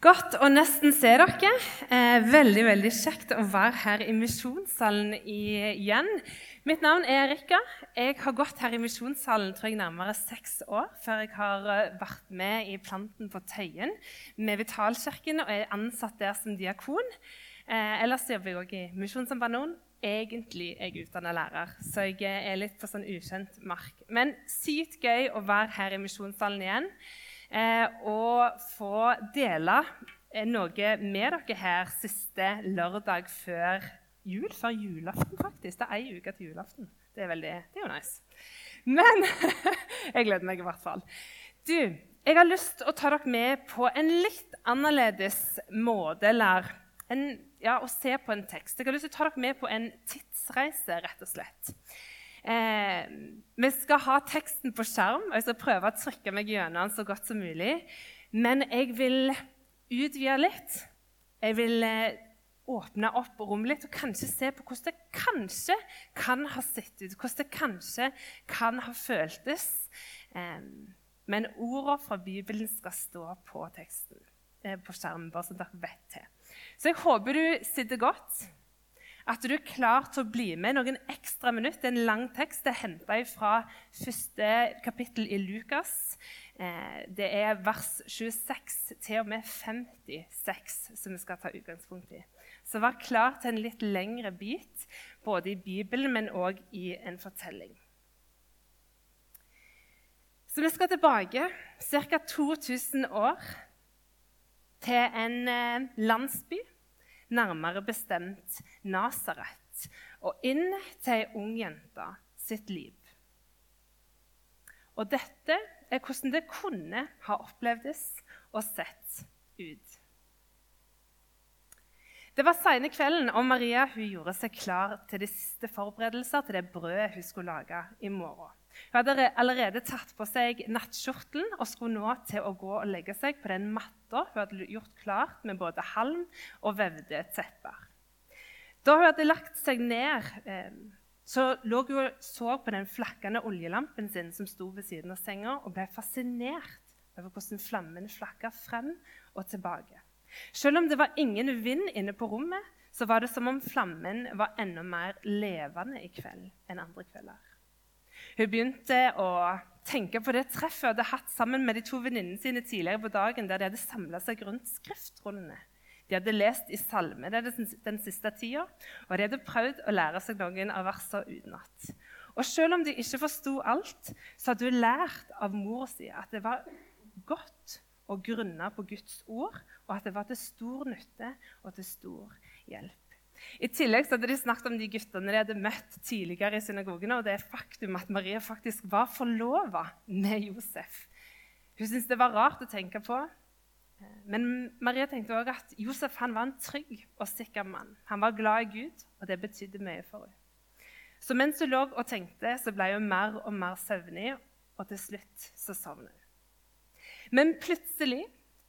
Godt å nesten se dere. Eh, veldig veldig kjekt å være her i misjonssalen igjen. Mitt navn er Erika. Jeg har gått her i misjonssalen tror jeg, nærmere seks år før jeg har eh, vært med i Planten på Tøyen med Vitalkirken og er ansatt der som diakon. Eh, ellers jobber jeg òg i Misjonssambandet. Egentlig er jeg utdannet lærer, så jeg er litt på sånn ukjent mark. Men sykt gøy å være her i misjonssalen igjen og få dele eh, noe med dere her siste lørdag før jul. Før julaften, faktisk. Det er ei uke til julaften. Det er, veldig, det er jo nice. Men jeg gleder meg i hvert fall. Du, jeg har lyst til å ta dere med på en litt annerledes måte eller en, ja, å se på en tekst. Jeg har lyst til å ta dere med på en tidsreise, rett og slett. Eh, vi skal ha teksten på skjerm, og jeg skal prøve å trykke meg gjennom den så godt som mulig. Men jeg vil utvide litt. Jeg vil eh, åpne opp rommet litt og kanskje se på hvordan det kanskje kan ha sett ut. Hvordan det kanskje kan ha føltes. Eh, men ordene fra Bibelen skal stå på teksten eh, på skjermen, bare så dere vet det. Så jeg håper du sitter godt at du er klar til å bli med noen ekstra minutter. Det er en lang tekst. Det er henta fra første kapittel i Lukas. Eh, det er vers 26 til og med 56 som vi skal ta utgangspunkt i. Så vær klar til en litt lengre bit, både i Bibelen, men òg i en fortelling. Så vi skal tilbake ca. 2000 år til en eh, landsby nærmere bestemt Nasaret, og inn til ei ung jente sitt liv. Og dette er hvordan det kunne ha opplevdes og sett ut. Det var seine kvelden, og Maria gjorde seg klar til de siste forberedelser til det brødet hun skulle lage i morgen. Hun hadde allerede tatt på seg nattkjortelen og skulle nå til å gå og legge seg på den matta hun hadde gjort klart med både halm og vevde tepper. Da hun hadde lagt seg ned, eh, så lå hun og så på den flakkende oljelampen sin som sto ved siden av senga, og ble fascinert over hvordan flammen flakka frem og tilbake. Selv om det var ingen vind inne på rommet, så var det som om flammen var enda mer levende i kveld enn andre kvelder. Hun begynte å tenke på det treffet hun hadde hatt sammen med de to venninnene sine tidligere på dagen, der de hadde samla seg rundt skriftrullene. De hadde lest i salme den siste tida, og de hadde prøvd å lære seg noen av versene utenat. Og selv om de ikke forsto alt, så hadde hun lært av mora si at det var godt å grunne på Guds ord, og at det var til stor nytte og til stor hjelp. I tillegg hadde de snakket om de guttene de hadde møtt tidligere i synagogene, og det er faktum at Maria faktisk var forlova med Josef. Hun syntes det var rart å tenke på. Men Maria tenkte også at Josef var en trygg og sikker mann. Han var glad i Gud, og det betydde mye for henne. Så mens hun lå og tenkte, så ble hun mer og mer søvnig, og til slutt så sovnet hun. Men plutselig,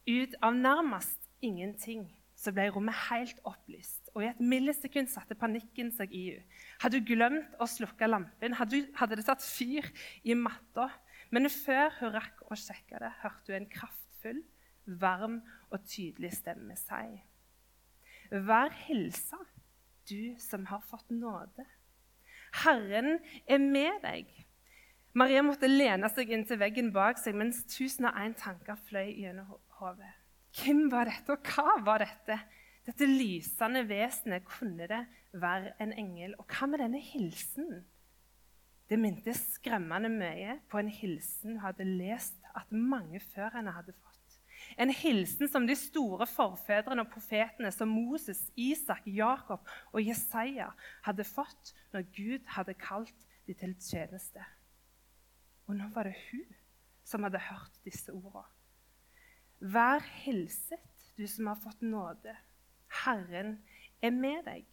ut av nærmest ingenting, så ble rommet helt opplyst. Og I et millisekund satte panikken seg i henne. Hadde hun glemt å slukke lampen? Hadde, hadde det satt fyr i matta? Men før hun rakk å sjekke det, hørte hun en kraftfull, varm og tydelig stemme si Vær hilsa, du som har fått nåde. Herren er med deg. Maria måtte lene seg inntil veggen bak seg mens tusen og én tanker fløy gjennom hodet. Hvem var dette, og hva var dette? Dette lysende vesenet, kunne det være en engel? Og hva med denne hilsenen? Det minte skremmende mye på en hilsen hun hadde lest at mange før henne hadde fått. En hilsen som de store forfedrene og profetene som Moses, Isak, Jakob og Jesaja hadde fått når Gud hadde kalt dem til tjeneste. Og nå var det hun som hadde hørt disse ordene. Vær hilset, du som har fått nåde. Herren er med deg.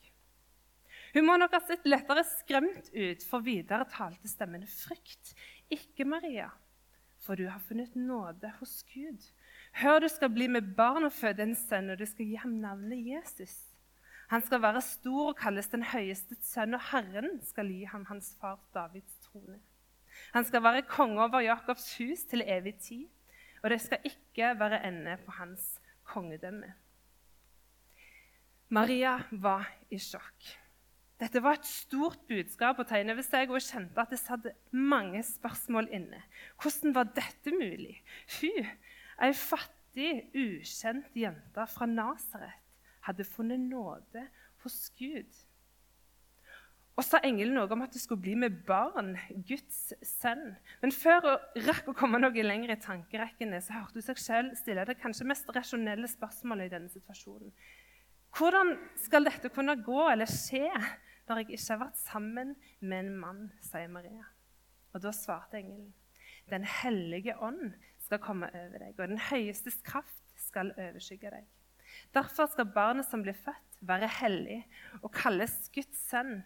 Hun må nok ha sett lettere skremt ut, for videre talte stemmen frykt. Ikke Maria, for du har funnet nåde hos Gud. Hør, du skal bli med barn og føde en sønn, og du skal gi ham navnet Jesus. Han skal være stor og kalles den høyeste sønn, og Herren skal gi ham hans far Davids trone. Han skal være konge over Jakobs hus til evig tid og det skal ikke være ende på hans kongedømme. Maria var i sjokk. Dette var et stort budskap å ta inn over seg, og hun kjente at det satt mange spørsmål inne. Hvordan var dette mulig? Hun, ei fattig, ukjent jente fra Nasaret, hadde funnet nåde hos Gud. Og sa engelen noe om at det skulle bli med barn, Guds sønn. Men før hun rakk å komme noe lenger i tankerekkene, så hørte hun seg selv stille det kanskje mest rasjonelle spørsmålet i denne situasjonen. Hvordan skal dette kunne gå eller skje når jeg ikke har vært sammen med en mann, sier Maria. Og da svarte engelen, Den hellige ånd skal komme over deg, og den høyestes kraft skal overskygge deg. Derfor skal barnet som blir født, være hellig og kalles Guds sønn.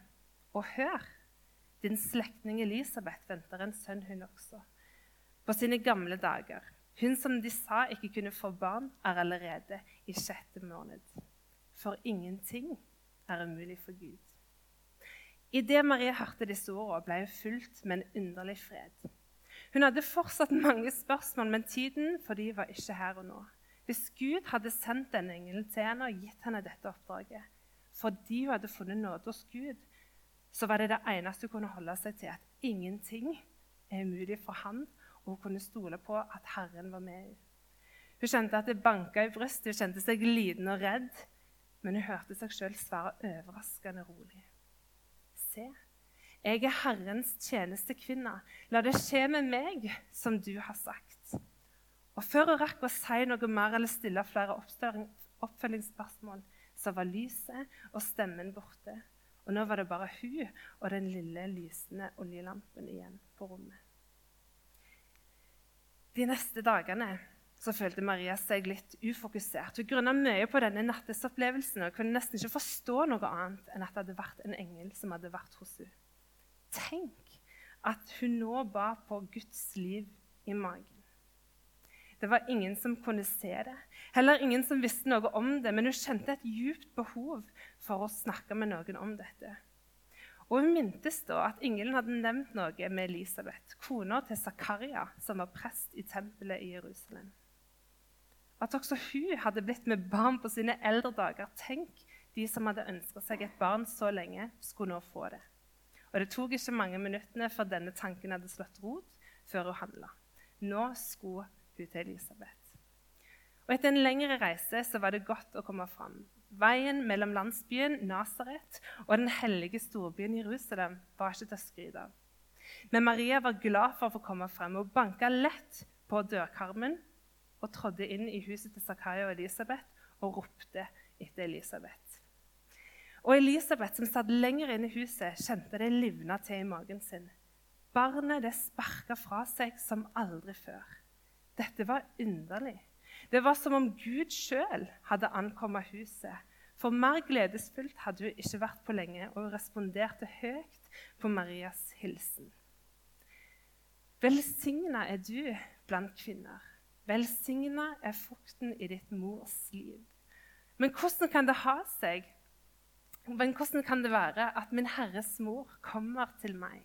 Og hør, din slektning Elisabeth venter en sønn, hun også. På sine gamle dager. Hun som de sa ikke kunne få barn, er allerede i sjette måned. For ingenting er umulig for Gud. Idet Maria hørte disse ordene, ble hun fulgt med en underlig fred. Hun hadde fortsatt mange spørsmål, men tiden for de var ikke her og nå. Hvis Gud hadde sendt denne engelen til henne og gitt henne dette oppdraget fordi hun hadde funnet nåde hos Gud, så var det det eneste hun kunne holde seg til, at ingenting er umulig for han, og hun kunne stole på at Herren var med henne. Hun kjente at det banka i brystet, hun kjente seg liten og redd, men hun hørte seg sjøl svare overraskende rolig. Se, jeg er Herrens tjenestekvinne. La det skje med meg som du har sagt. Og Før hun rakk å si noe mer eller stille flere oppfølgingsspørsmål, så var lyset og stemmen borte. Og nå var det bare hun og den lille lysende oljelampen igjen på rommet. De neste dagene så følte Maria seg litt ufokusert. Hun grunna mye på denne nattesopplevelsen og kunne nesten ikke forstå noe annet enn at det hadde vært en engel som hadde vært hos henne. Tenk at hun nå ba på Guds liv i magen. Det var ingen som kunne se det, heller ingen som visste noe om det, men hun kjente et djupt behov for å snakke med noen om dette. Og Hun mintes da at engelen hadde nevnt noe med Elisabeth, kona til Zakaria, som var prest i tempelet i Jerusalem at også hun hadde blitt med barn på sine eldre dager. Tenk, de som hadde ønska seg et barn så lenge, skulle nå få det. Og Det tok ikke mange minuttene før denne tanken hadde slått rot, før hun handla. Nå skulle hun til Elisabeth. Og Etter en lengre reise så var det godt å komme fram. Veien mellom landsbyen Nasaret og den hellige storbyen Jerusalem var ikke til å skryte av. Men Maria var glad for å få komme frem og banka lett på dørkarmen og trådde inn i huset til Zakaria og Elisabeth og ropte etter Elisabeth. Og Elisabeth, som satt lenger inne i huset, kjente det livna til i magen sin. Barnet det sparka fra seg som aldri før. Dette var underlig. Det var som om Gud sjøl hadde ankommet huset. For mer gledesfullt hadde hun ikke vært på lenge, og hun responderte høyt på Marias hilsen. Velsigna er du blant kvinner. Velsigna er frukten i ditt mors liv. Men hvordan kan det ha seg? Men hvordan kan det være at min Herres mor kommer til meg?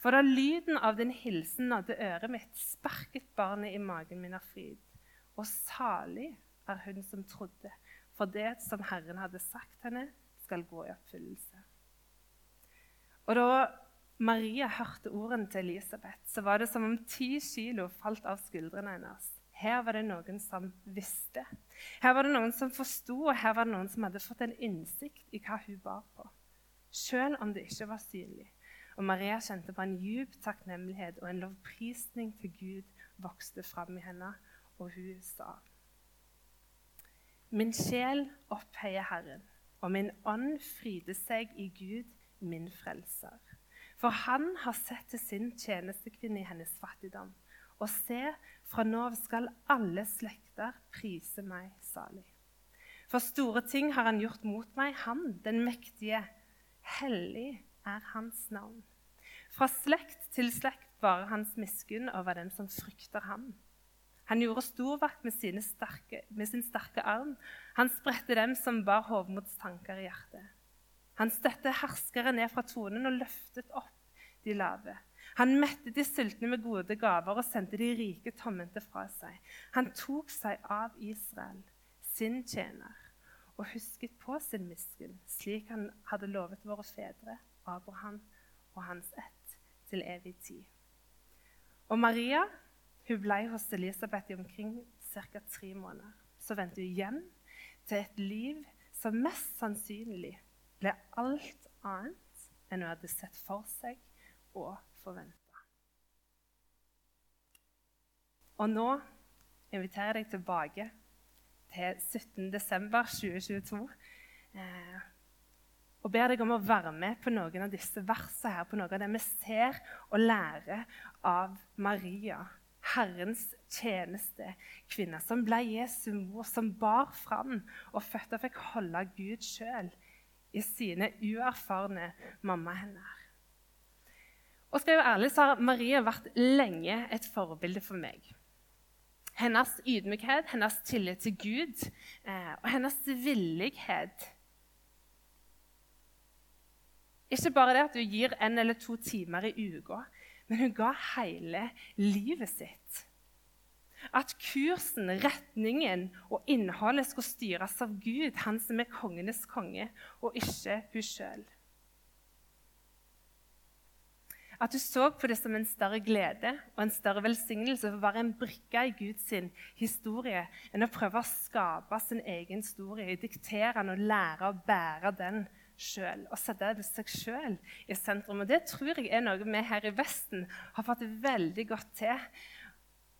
For da lyden av din hilsen nådde øret mitt, sparket barnet i magen min av fryd. Og salig er hun som trodde, for det som Herren hadde sagt henne, skal gå i oppfyllelse. Og da Maria hørte ordene til Elisabeth, så var det som om ti kilo falt av skuldrene hennes. Her var det noen som visste. Her var det noen som forsto, og her var det noen som hadde fått en innsikt i hva hun bar på. Selv om det ikke var synlig. Og Maria kjente på en djup takknemlighet, og en lovprisning til Gud vokste fram i henne, og hun sa Min sjel opphøyer Herren, og min ånd fryder seg i Gud, min frelser. For han har sett til sin tjenestekvinne i hennes fattigdom. Og se, fra nå av skal alle slekter prise meg salig. For store ting har han gjort mot meg, han, den mektige. Hellig er hans navn. Fra slekt til slekt varer hans miskunn over dem som frykter ham. Han gjorde storvakt med, med sin sterke arm. Han spredte dem som bar hovmodstanker i hjertet. Han støtte herskere ned fra tronen og løftet opp de lave. Han mettet de sultne med gode gaver og sendte de rike tomhendte fra seg. Han tok seg av Israel. sin tjener, og husket på sin miskunn, slik han hadde lovet våre fedre, Abraham og hans ett, til evig tid. Og Maria hun ble hos Elisabeth i omkring ca. tre måneder. Så vendte hun hjem til et liv som mest sannsynlig ble alt annet enn hun hadde sett for seg og forventa. Og nå inviterer jeg deg tilbake til 17.12.2022 eh, og ber deg om å være med på noen av disse versene her, på noe av det vi ser og lærer av Maria, Herrens tjeneste, kvinne som ble Jesu mor, som bar fram og fødte og fikk holde Gud sjøl i sine uerfarne mammahender. Og skal jeg være ærlig, så har Maria vært lenge et forbilde for meg. Hennes ydmykhet, hennes tillit til Gud eh, og hennes villighet Ikke bare det at hun gir en eller to timer i uka, men hun ga hele livet sitt. At kursen, retningen og innholdet skulle styres av Gud, han som er kongenes konge, og ikke hun sjøl. At hun så på det som en større glede og en større velsignelse for å være en brikke i Guds historie enn å prøve å skape sin egen historie, diktere den og lære å bære den sjøl. Og sette seg sjøl i sentrum. Og Det tror jeg er noe vi her i Vesten har fått veldig godt til.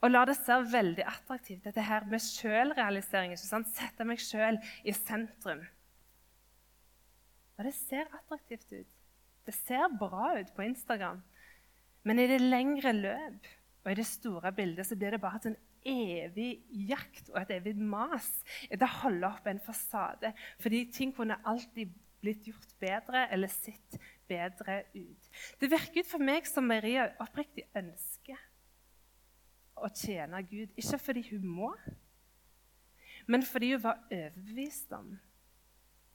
Og la det se veldig attraktivt, dette her med sjølrealisering. Sette meg sjøl i sentrum. Og det ser attraktivt ut. Det ser bra ut på Instagram. Men i det lengre løp og i det store bildet så blir det bare en evig jakt og et evig mas etter å holde opp en fasade. Fordi ting kunne alltid blitt gjort bedre eller sett bedre ut. Det virker ut for meg som Maria oppriktig ønsker å tjene Gud. Ikke fordi hun må, men fordi hun var overbevist om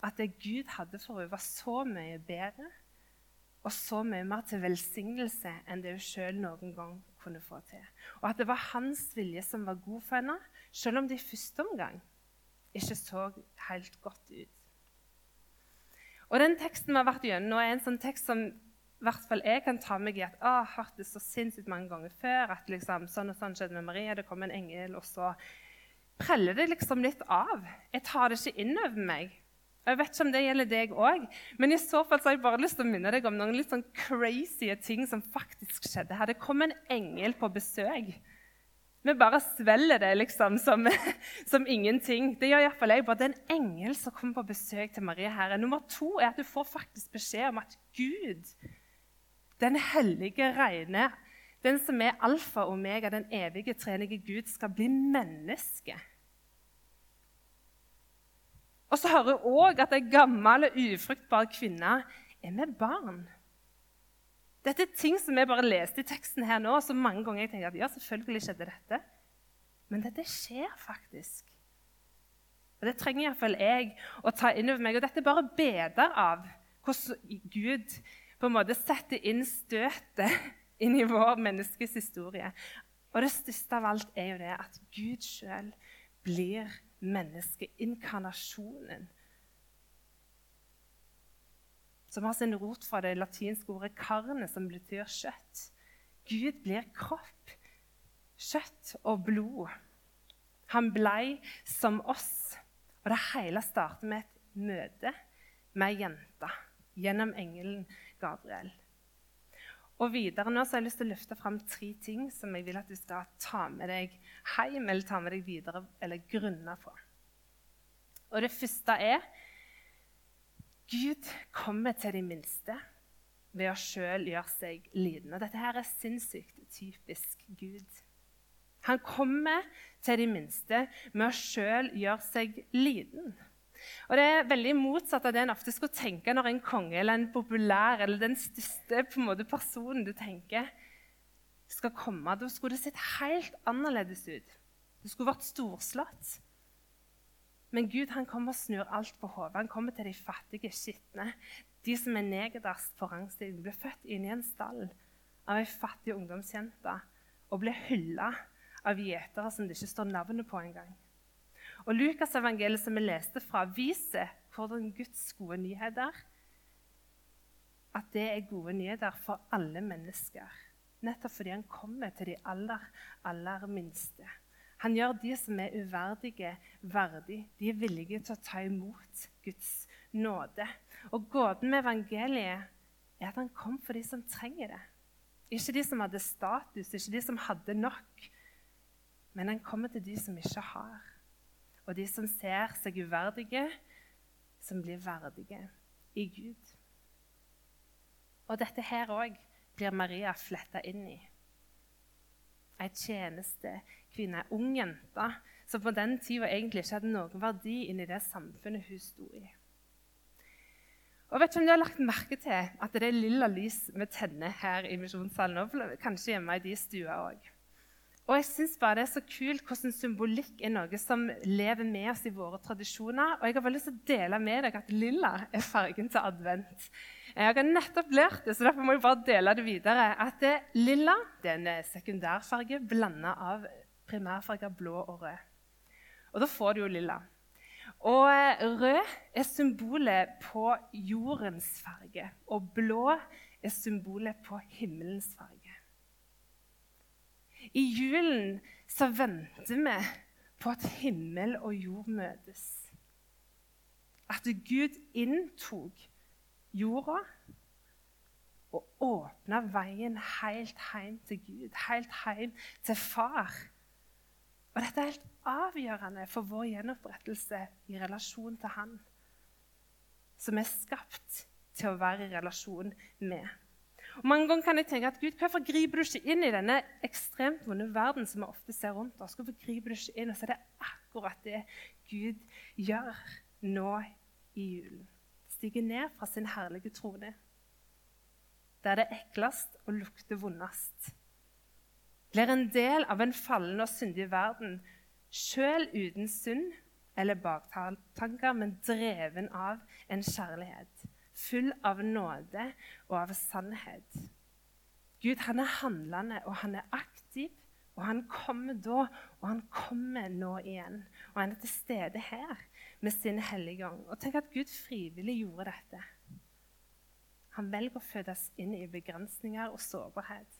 at det Gud hadde for henne, var så mye bedre og så mye mer til velsignelse enn det hun sjøl noen gang kunne få til. Og at det var hans vilje som var god for henne, selv om det i første omgang ikke så helt godt ut. Og den teksten vi har vært gjennom, er en sånn tekst som hvert fall jeg kan ta meg i at jeg har hørt det så sinnssykt mange ganger før. at liksom, sånn og sånn skjedde med Maria, det kom en engel, og så preller det liksom litt av. Jeg tar det ikke inn over meg. Jeg vet ikke om det gjelder deg òg, men i så fall så har jeg bare lyst til å minne deg om noen litt sånn crazy ting som faktisk skjedde her. Det kom en engel på besøk. Vi bare svelger det liksom som, som ingenting. Det gjør iallfall jeg. bare Det er en engel som kommer på besøk til Maria her. Nummer to er at du får faktisk beskjed om at Gud, den hellige, rene, den som er alfa og omega, den evige, trenige Gud, skal bli menneske. Og så hører jeg òg at ei gammel og ufruktbar kvinne er med barn. Dette er ting som jeg bare leste i teksten her nå, så mange ganger jeg tenker at ja, selvfølgelig skjedde dette. Men dette skjer faktisk. Og Det trenger iallfall jeg å ta inn over meg. Og dette er bare beder av hvordan Gud på en måte setter inn støtet inn i vår menneskes historie. Og det største av alt er jo det at Gud sjøl blir menneskeinkarnasjonen. Som har sin rot fra det latinske ordet 'karne', som betyr kjøtt. Gud blir kropp, kjøtt og blod. Han blei som oss. Og det hele starter med et møte med ei jente gjennom engelen Gabriel. Og videre nå så har jeg lyst til å løfte fram tre ting som jeg vil at du skal ta med deg hjem eller ta med deg videre eller grunne på. Og det første er Gud kommer til de minste ved å sjøl gjøre seg liten. Og dette her er sinnssykt typisk Gud. Han kommer til de minste med å sjøl gjøre seg liten. Og Det er veldig motsatt av det en ofte skulle tenke når en konge eller en populær eller den største på en måte, personen du tenker skal komme. Da skulle det sett helt annerledes ut. Det skulle vært storslått. Men Gud han kommer og snur alt på hodet. Han kommer til de fattige, skitne, de som er nederst på rangstigen. Blir født inni en stall av ei fattig ungdomsjente og blir hylla av gjetere som det ikke står navnet på engang. Og Lukas' evangeliet som vi leste fra, viser hvordan Guds gode nyheter at det er gode nyheter for alle mennesker. Nettopp fordi han kommer til de aller, aller minste. Han gjør de som er uverdige, verdig. De er villige til å ta imot Guds nåde. Og gåten med evangeliet er at han kom for de som trenger det. Ikke de som hadde status, ikke de som hadde nok. Men han kommer til de som ikke har. Og de som ser seg uverdige, som blir verdige i Gud. Og dette her òg blir Maria fletta inn i. Ei tjenestekvinne, ei ung jente som på den tida egentlig ikke hadde noen verdi inni det samfunnet hun sto i. Og vet ikke om du har lagt merke til at det er lilla lys vi tenner her i misjonssalen, kanskje hjemme i de stua òg. Og jeg synes bare Det er så kult hvordan symbolikk er noe som lever med oss i våre tradisjoner. Og jeg har bare lyst til å dele med deg at lilla er fargen til advent. Jeg har nettopp lært det, så derfor må jeg bare dele det videre. At det, Lilla det er en eh, sekundærfarge blanda av primærfarger blå og rød. Og da får du jo lilla. Og eh, rød er symbolet på jordens farge, og blå er symbolet på himmelens farge. I julen så venter vi på at himmel og jord møtes. At Gud inntok jorda og åpna veien helt hjem til Gud, helt hjem til far. Og dette er helt avgjørende for vår gjenopprettelse i relasjon til Han, som er skapt til å være i relasjon med. Og Mange ganger kan jeg tenke at Gud, hvorfor griper du ikke inn i denne ekstremt vonde verden som vi ofte ser rundt oss? Hvorfor griper du ikke inn? Og så er det akkurat det Gud gjør nå i julen. Stiger ned fra sin herlige trone, der det er eklest og lukter vondest. Blir en del av en fallen og syndig verden, sjøl uten synd eller baktanker, men dreven av en kjærlighet full av nåde og av sannhet. Gud han er handlende, og han er aktiv. Og han kommer da, og han kommer nå igjen. Og han er til stede her med sin hellige ånd. Og tenk at Gud frivillig gjorde dette. Han velger å fødes inn i begrensninger og sårbarhet.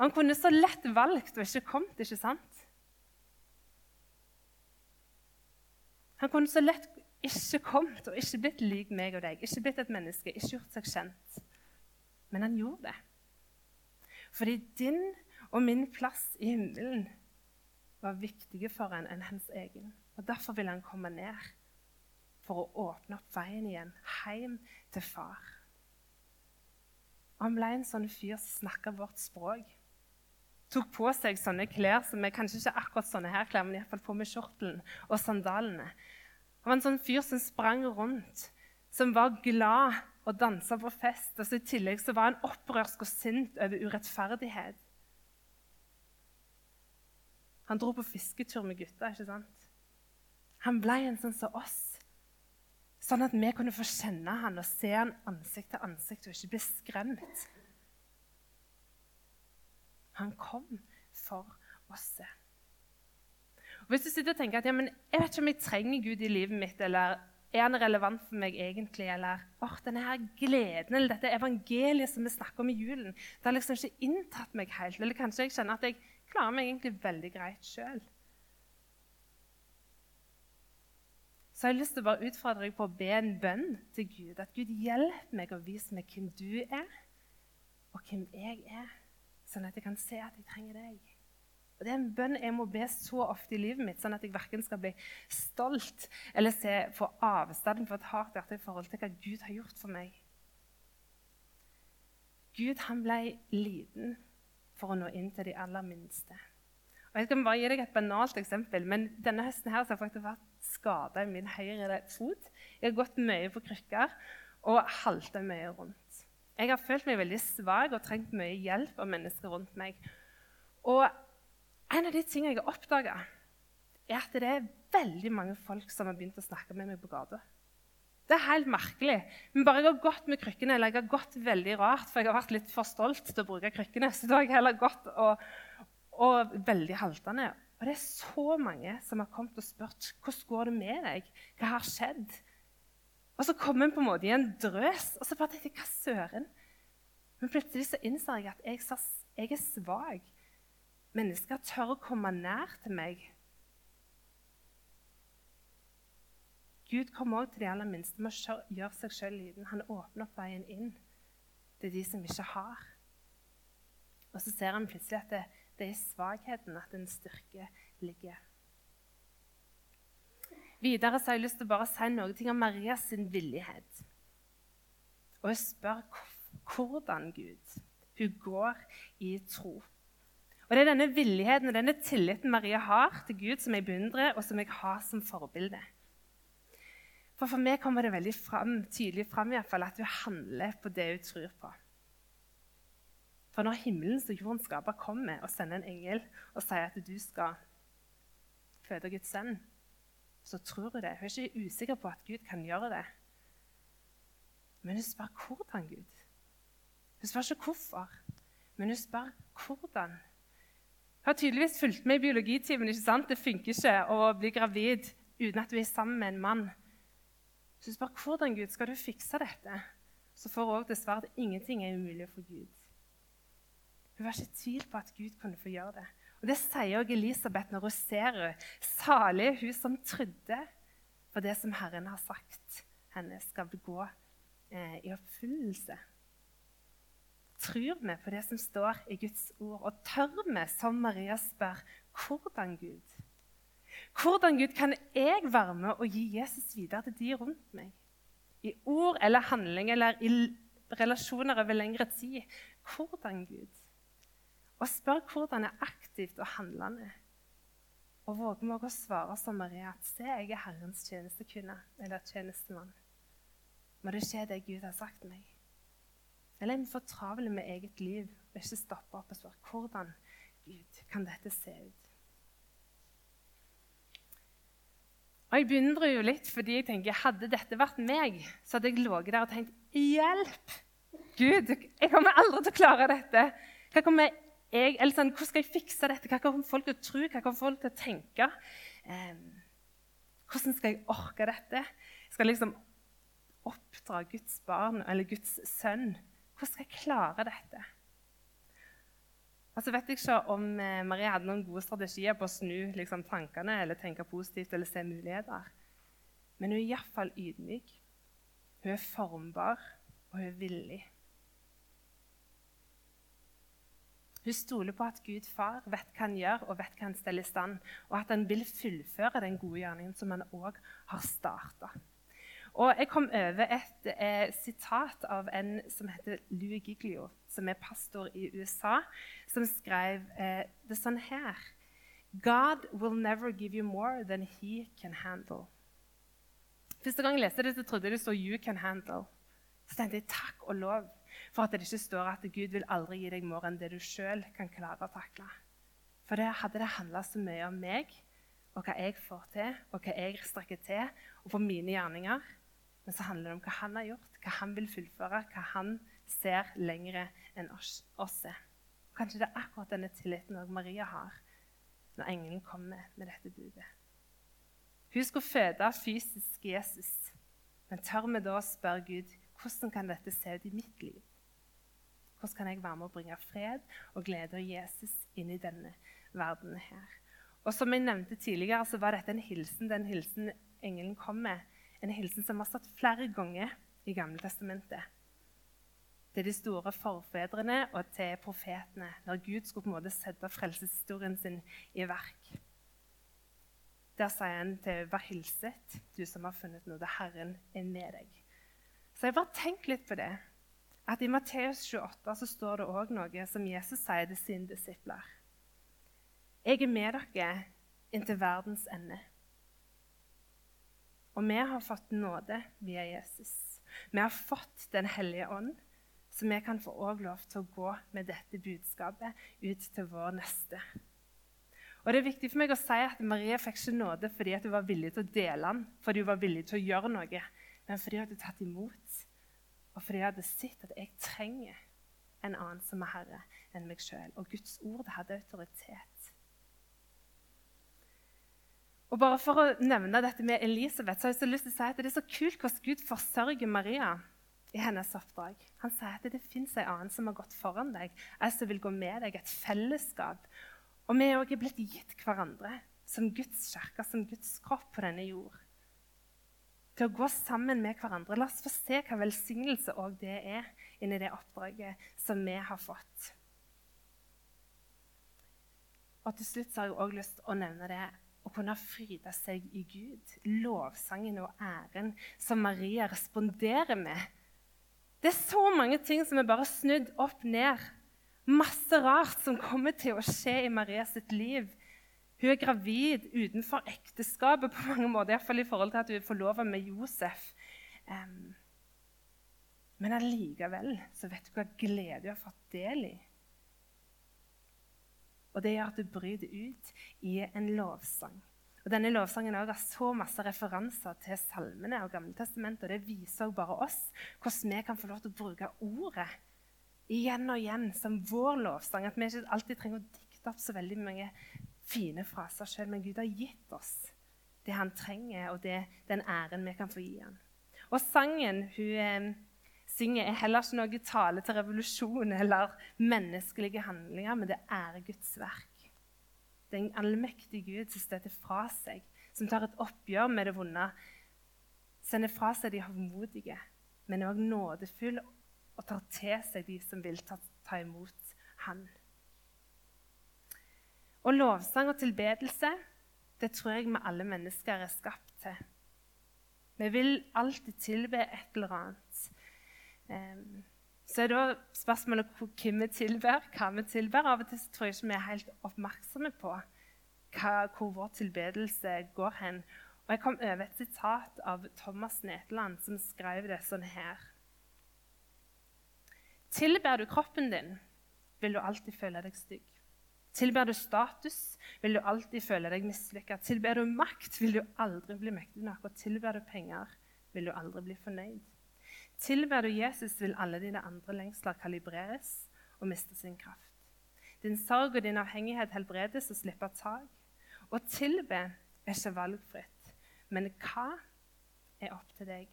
Han kunne så lett valgt og ikke kommet, ikke sant? Han kunne så lett ikke kommet og ikke blitt lik meg og deg, ikke blitt et menneske, ikke gjort seg kjent. Men han gjorde det. Fordi din og min plass i himmelen var viktige for han enn hans egen. Og Derfor ville han komme ned for å åpne opp veien igjen hjem til far. Han ble en sånn fyr som snakka vårt språk. Tok på seg sånne klær som er kanskje ikke akkurat sånne her klær, men iallfall på med skjortelen og sandalene. Han var en sånn fyr som sprang rundt, som var glad og dansa på fest. Og I tillegg så var han opprørsk og sint over urettferdighet. Han dro på fisketur med gutta. ikke sant? Han ble en sånn som oss. Sånn at vi kunne få kjenne han og se han ansikt til ansikt og ikke bli skremt. Han kom for oss. Hvis du sitter og tenker at ja, jeg vet ikke om jeg trenger Gud i livet mitt, eller er han relevant for meg egentlig, eller oh, denne her gleden eller dette evangeliet som vi snakker om i julen, det har liksom ikke inntatt meg helt. Eller kanskje jeg kjenner at jeg klarer meg egentlig veldig greit sjøl. Så jeg har lyst til å bare utfordre deg på å be en bønn til Gud. At Gud hjelper meg å vise meg hvem du er, og hvem jeg er, sånn at jeg kan se at jeg trenger deg. Og Det er en bønn jeg må be så ofte i livet mitt, sånn at jeg verken skal bli stolt eller se få avstand for et hardt hjerte i forhold til hva Gud har gjort for meg. Gud han ble liten for å nå inn til de aller minste. Og Jeg skal bare gi deg et banalt eksempel, men denne høsten her så har jeg faktisk vært skada i min høyre fot. Jeg har gått mye på krykker og halta mye rundt. Jeg har følt meg veldig svak og trengt mye hjelp av mennesker rundt meg. Og en av de tingene jeg har oppdaga, er at det er veldig mange folk som har begynt å snakke med meg på gata. Det er helt merkelig. Men bare jeg har gått med krykkene, eller jeg har gått veldig rart, for jeg har vært litt for stolt til å bruke krykkene, så da har jeg heller gått og, og veldig haltende. Og det er så mange som har kommet og spurt hvordan går det med deg. Hva har skjedd? Og så kommer en på en måte i en drøs, og så bare tenkte jeg hva søren? Men plutselig så innser jeg at jeg, jeg er svak. Mennesker tør å komme nær til meg. Gud kommer også til de aller minste med å gjøre seg sjøl liten. Han åpner opp veien inn til de som ikke har. Og så ser han plutselig at det, det er i svakheten at en styrke ligger. Videre så har jeg lyst til å bare si noe om Marias villighet. Og jeg spør hvordan Gud hun går i tro. Og Det er denne villigheten og denne tilliten Maria har til Gud, som jeg beundrer, og som jeg har som forbilde. For For meg kommer det veldig frem, tydelig fram at hun handler på det hun tror på. For når himmelens og jordens skaper kommer og sender en engel og sier at du skal føde Guds sønn, så tror hun det. Hun er ikke usikker på at Gud kan gjøre det. Men hun spør hvordan Gud. Hun spør ikke hvorfor, men hun spør hvordan. Hun har tydeligvis fulgt med i biologitimen. ikke sant? Det funker ikke å bli gravid uten at du er sammen med en mann. Så hun spør hvordan Gud skal du fikse dette. Så får hun også svar at ingenting er umulig for Gud. Hun var ikke i tvil på at Gud kunne få gjøre det. Og Det sier også Elisabeth når hun ser henne. Salig hun som trodde på det som Herren har sagt henne skal begå eh, i oppfyllelse. Tror vi på det som står i Guds ord, og tør vi, som Maria spør, hvordan Gud? Hvordan Gud kan jeg være med og gi Jesus videre til de rundt meg? I ord eller handling eller i relasjoner over lengre tid. Hvordan Gud? Og spør hvordan er aktivt og handlende. Og våger vi å svare som Maria at se, jeg er Herrens tjenestekvinne eller tjenestemann. Må det skje det Gud har sagt meg? Eller er vi for travle med eget liv og ikke stoppe opp og spør hvordan Gud kan dette se ut? Og Jeg beundrer jo litt fordi jeg tenker, hadde dette vært meg, så hadde jeg ligget der og tenkt Hjelp! Gud, jeg kommer aldri til å klare dette. Hva kommer jeg, eller sånn, hvordan skal jeg fikse dette? Hva kommer folk til å tro? Hva kommer folk til å tenke? Eh, hvordan skal jeg orke dette? Jeg skal liksom oppdra Guds barn eller Guds sønn. Hvordan skal jeg klare dette? Altså vet jeg ikke om Maria Marie hadde noen gode strategier på å snu liksom, tankene eller tenke positivt eller se muligheter. Men hun er iallfall ydmyk. Hun er formbar, og hun er villig. Hun stoler på at Gud far vet hva han gjør, og vet hva han steller i stand, og at han vil fullføre den gode gjerningen som han òg har starta. Og Jeg kom over et eh, sitat av en som heter Louis Giglio, som er pastor i USA, som skrev eh, det sånn her God will never give you more than he can handle. Første gang jeg leste det, så trodde jeg det stod 'you can handle'. Så tenkte jeg takk og lov for at det ikke står at Gud vil aldri gi deg mer enn det du sjøl kan klare å takle. For det hadde det handla så mye om meg og hva jeg får til, og hva jeg strekker til, og for mine gjerninger. Men så handler det om hva han har gjort, hva han vil fullføre, hva han ser lengre enn oss. er. Kanskje det er akkurat denne tilliten også Maria har når engelen kommer med dette budet. Hun skulle føde fysisk Jesus, men tør vi da å spørre Gud hvordan kan dette se ut i mitt liv? Hvordan kan jeg være med å bringe fred og glede og Jesus inn i denne verdenen her? Og Som jeg nevnte tidligere, så var dette en hilsen den hilsen engelen kom med. En hilsen som har stått flere ganger i Gamle testamentet. Til de store forfedrene og til profetene, når Gud skulle på en måte sette frelseshistorien sin i verk. Der sier han til 'Vær hilset, du som har funnet nåde. Herren er med deg'. Så jeg bare tenk litt på det at i Matteus 28 så står det òg noe som Jesus sier til sine disipler. Jeg er med dere inntil verdens ende. Og vi har fått nåde via Jesus. Vi har fått Den hellige ånd, så vi kan få også lov til å gå med dette budskapet ut til vår neste. Og Det er viktig for meg å si at Maria fikk ikke nåde fordi hun var villig til å dele den, fordi hun var villig til å gjøre noe, men fordi hun hadde tatt imot og fordi hun hadde sett at jeg trenger en annen som er herre enn meg sjøl. Og Guds ord hadde autoritet. Og bare For å nevne dette med Elisabeth, så har jeg så lyst til å si at det er så kult hvordan Gud forsørger Maria i hennes oppdrag. Han sier at det fins en annen som har gått foran deg, en som vil gå med deg, et fellesskap. Og vi er også blitt gitt hverandre som Guds kirke, som Guds kropp på denne jord. Til å gå sammen med hverandre. La oss få se hva velsignelse det er inni det oppdraget som vi har fått. Og til slutt har jeg òg lyst til å nevne det å kunne fryde seg i Gud. Lovsangen og æren som Maria responderer med. Det er så mange ting som er bare snudd opp ned. Masse rart som kommer til å skje i Maria sitt liv. Hun er gravid utenfor ekteskapet på mange måter, iallfall i forhold til at hun er forlova med Josef. Um, men allikevel så vet du hva glede hun har fått del i. Og det gjør at du bryter ut i en lovsang. Og Denne lovsangen har så masse referanser til salmene og Gammeltestamentet. og Det viser bare oss hvordan vi kan få lov til å bruke ordet igjen og igjen som vår lovsang. At vi ikke alltid trenger å dikte opp så veldig mange fine fraser sjøl, men Gud har gitt oss det han trenger, og det, den æren vi kan få gi ham. Og sangen hun eh, synger, er heller ikke noe tale til revolusjon eller menneskelige handlinger, men det er Guds verk. Det er en allmektig Gud som støter fra seg, som tar et oppgjør med det vonde. Sender fra seg de hovmodige, men er også nådefull og tar til seg de som vil ta, ta imot Han. Og lovsang og tilbedelse, det tror jeg vi alle mennesker er skapt til. Vi vil alltid tilbe et eller annet. Um, så er da spørsmålet hvem vi tilber, hva vi tilber. Av og til tror jeg ikke vi er helt oppmerksomme på hva, hvor vår tilbedelse går hen. Og Jeg kom over et sitat av Thomas Netland, som skrev det sånn her. Tilber du kroppen din, vil du alltid føle deg stygg. Tilber du status, vil du alltid føle deg mislykka. Tilber du makt, vil du aldri bli mektig nok. Og tilber du penger, vil du aldri bli fornøyd. Tilber du Jesus, vil alle dine andre lengsler kalibreres og miste sin kraft. Din sorg og din avhengighet helbredes og slipper tak. Å tilbe er ikke valgfritt, men hva er opp til deg?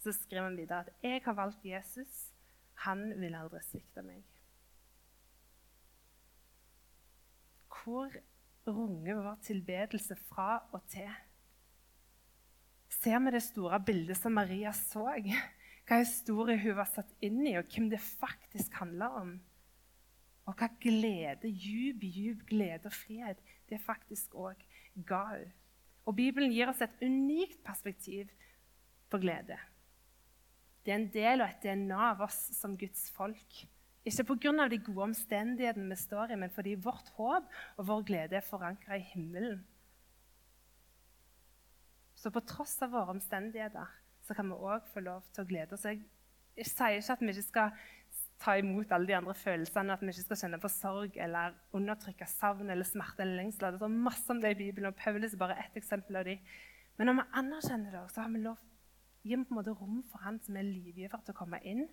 Så skriver han videre at 'jeg har valgt Jesus. Han vil aldri svikte meg'. Hvor runger vår tilbedelse fra og til? Ser vi det store bildet som Maria så? Hva historie hun var satt inn i, og hvem det faktisk handler om. Og hva glede, djup, djup glede og frihet det faktisk òg ga hun. Og Bibelen gir oss et unikt perspektiv på glede. Det er en del av et DNA av oss som Guds folk. Ikke pga. de gode omstendighetene vi står i, men fordi vårt håp og vår glede er forankra i himmelen. Så på tross av våre omstendigheter så kan vi òg få lov til å glede oss. Jeg, sier ikke at vi ikke skal ta imot alle de andre følelsene, at vi ikke skal kjenne på sorg eller undertrykke savn eller smerte eller lengsel. Det er masse om det i Bibelen, og Paulus er bare ett eksempel av de. Men når vi anerkjenner det, så har vi lov gi på en måte rom for Han som er livgiver, til å komme inn.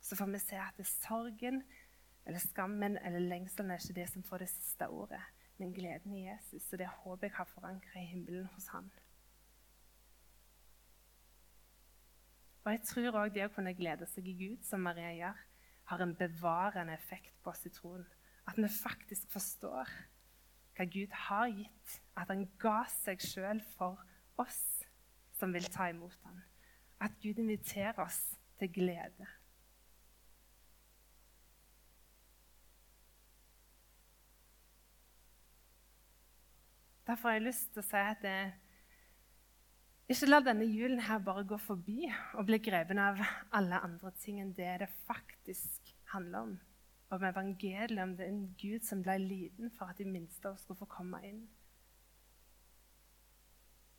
Så får vi se at det er sorgen eller skammen eller lengselen er ikke det som får det siste ordet, men gleden i Jesus. Og det håper jeg har forankra i himmelen hos Han. Og jeg tror òg det å kunne glede seg i Gud, som Maria gjør, har en bevarende effekt på oss i troen. At vi faktisk forstår hva Gud har gitt. At han ga seg sjøl for oss som vil ta imot ham. At Gud inviterer oss til glede. Derfor har jeg lyst til å si at det, ikke la denne julen her bare gå forbi og bli greven av alle andre ting enn det det faktisk handler om. Om evangeliet, om det er en Gud som ble liten for at de minste av oss skulle få komme inn.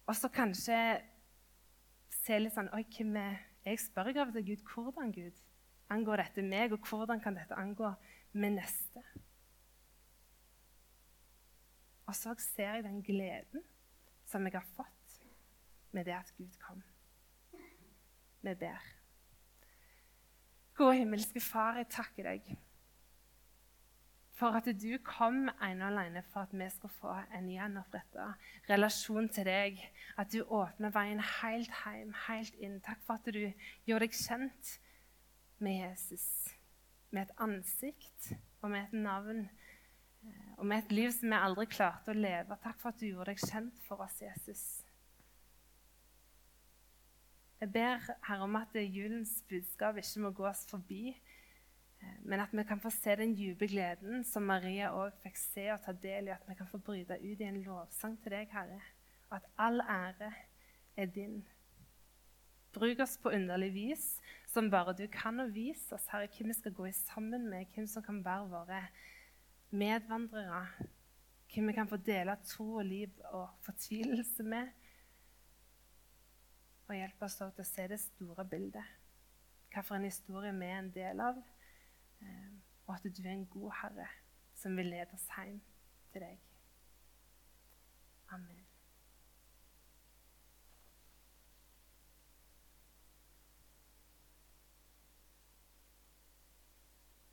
Og så kanskje se litt sånn Oi, hvem er Jeg spør av til Gud hvordan Gud angår dette meg, og hvordan kan dette angå min neste? Og så ser jeg den gleden som jeg har fått med det at Gud kom. Vi ber. Gode himmelske Far, jeg takker deg for at du kom ene og alene for at vi skal få en gjenoppretta relasjon til deg. At du åpner veien helt hjem, helt inn. Takk for at du gjør deg kjent med Jesus. Med et ansikt og med et navn eh, og med et liv som vi aldri klarte å leve. Takk for at du gjorde deg kjent for oss, Jesus. Jeg ber Herre om at julens budskap ikke må gå oss forbi, Eh, men at vi kan få se den dype gleden som Maria òg fikk se og ta del i. At vi kan få bryte ut i en lovsang til deg, Herre. Og at all ære er din. Bruk oss på underlig vis, som bare du kan, og vis oss, Herre, hvem vi skal gå i sammen med, hvem som kan være våre medvandrere. Hvem vi kan få dele tro og liv og fortvilelse med. Og hjelp oss til å se det store bildet. Hvilken historie vi er en del av Eh, og at du er en god herre som vil lede oss hjem til deg. Amen.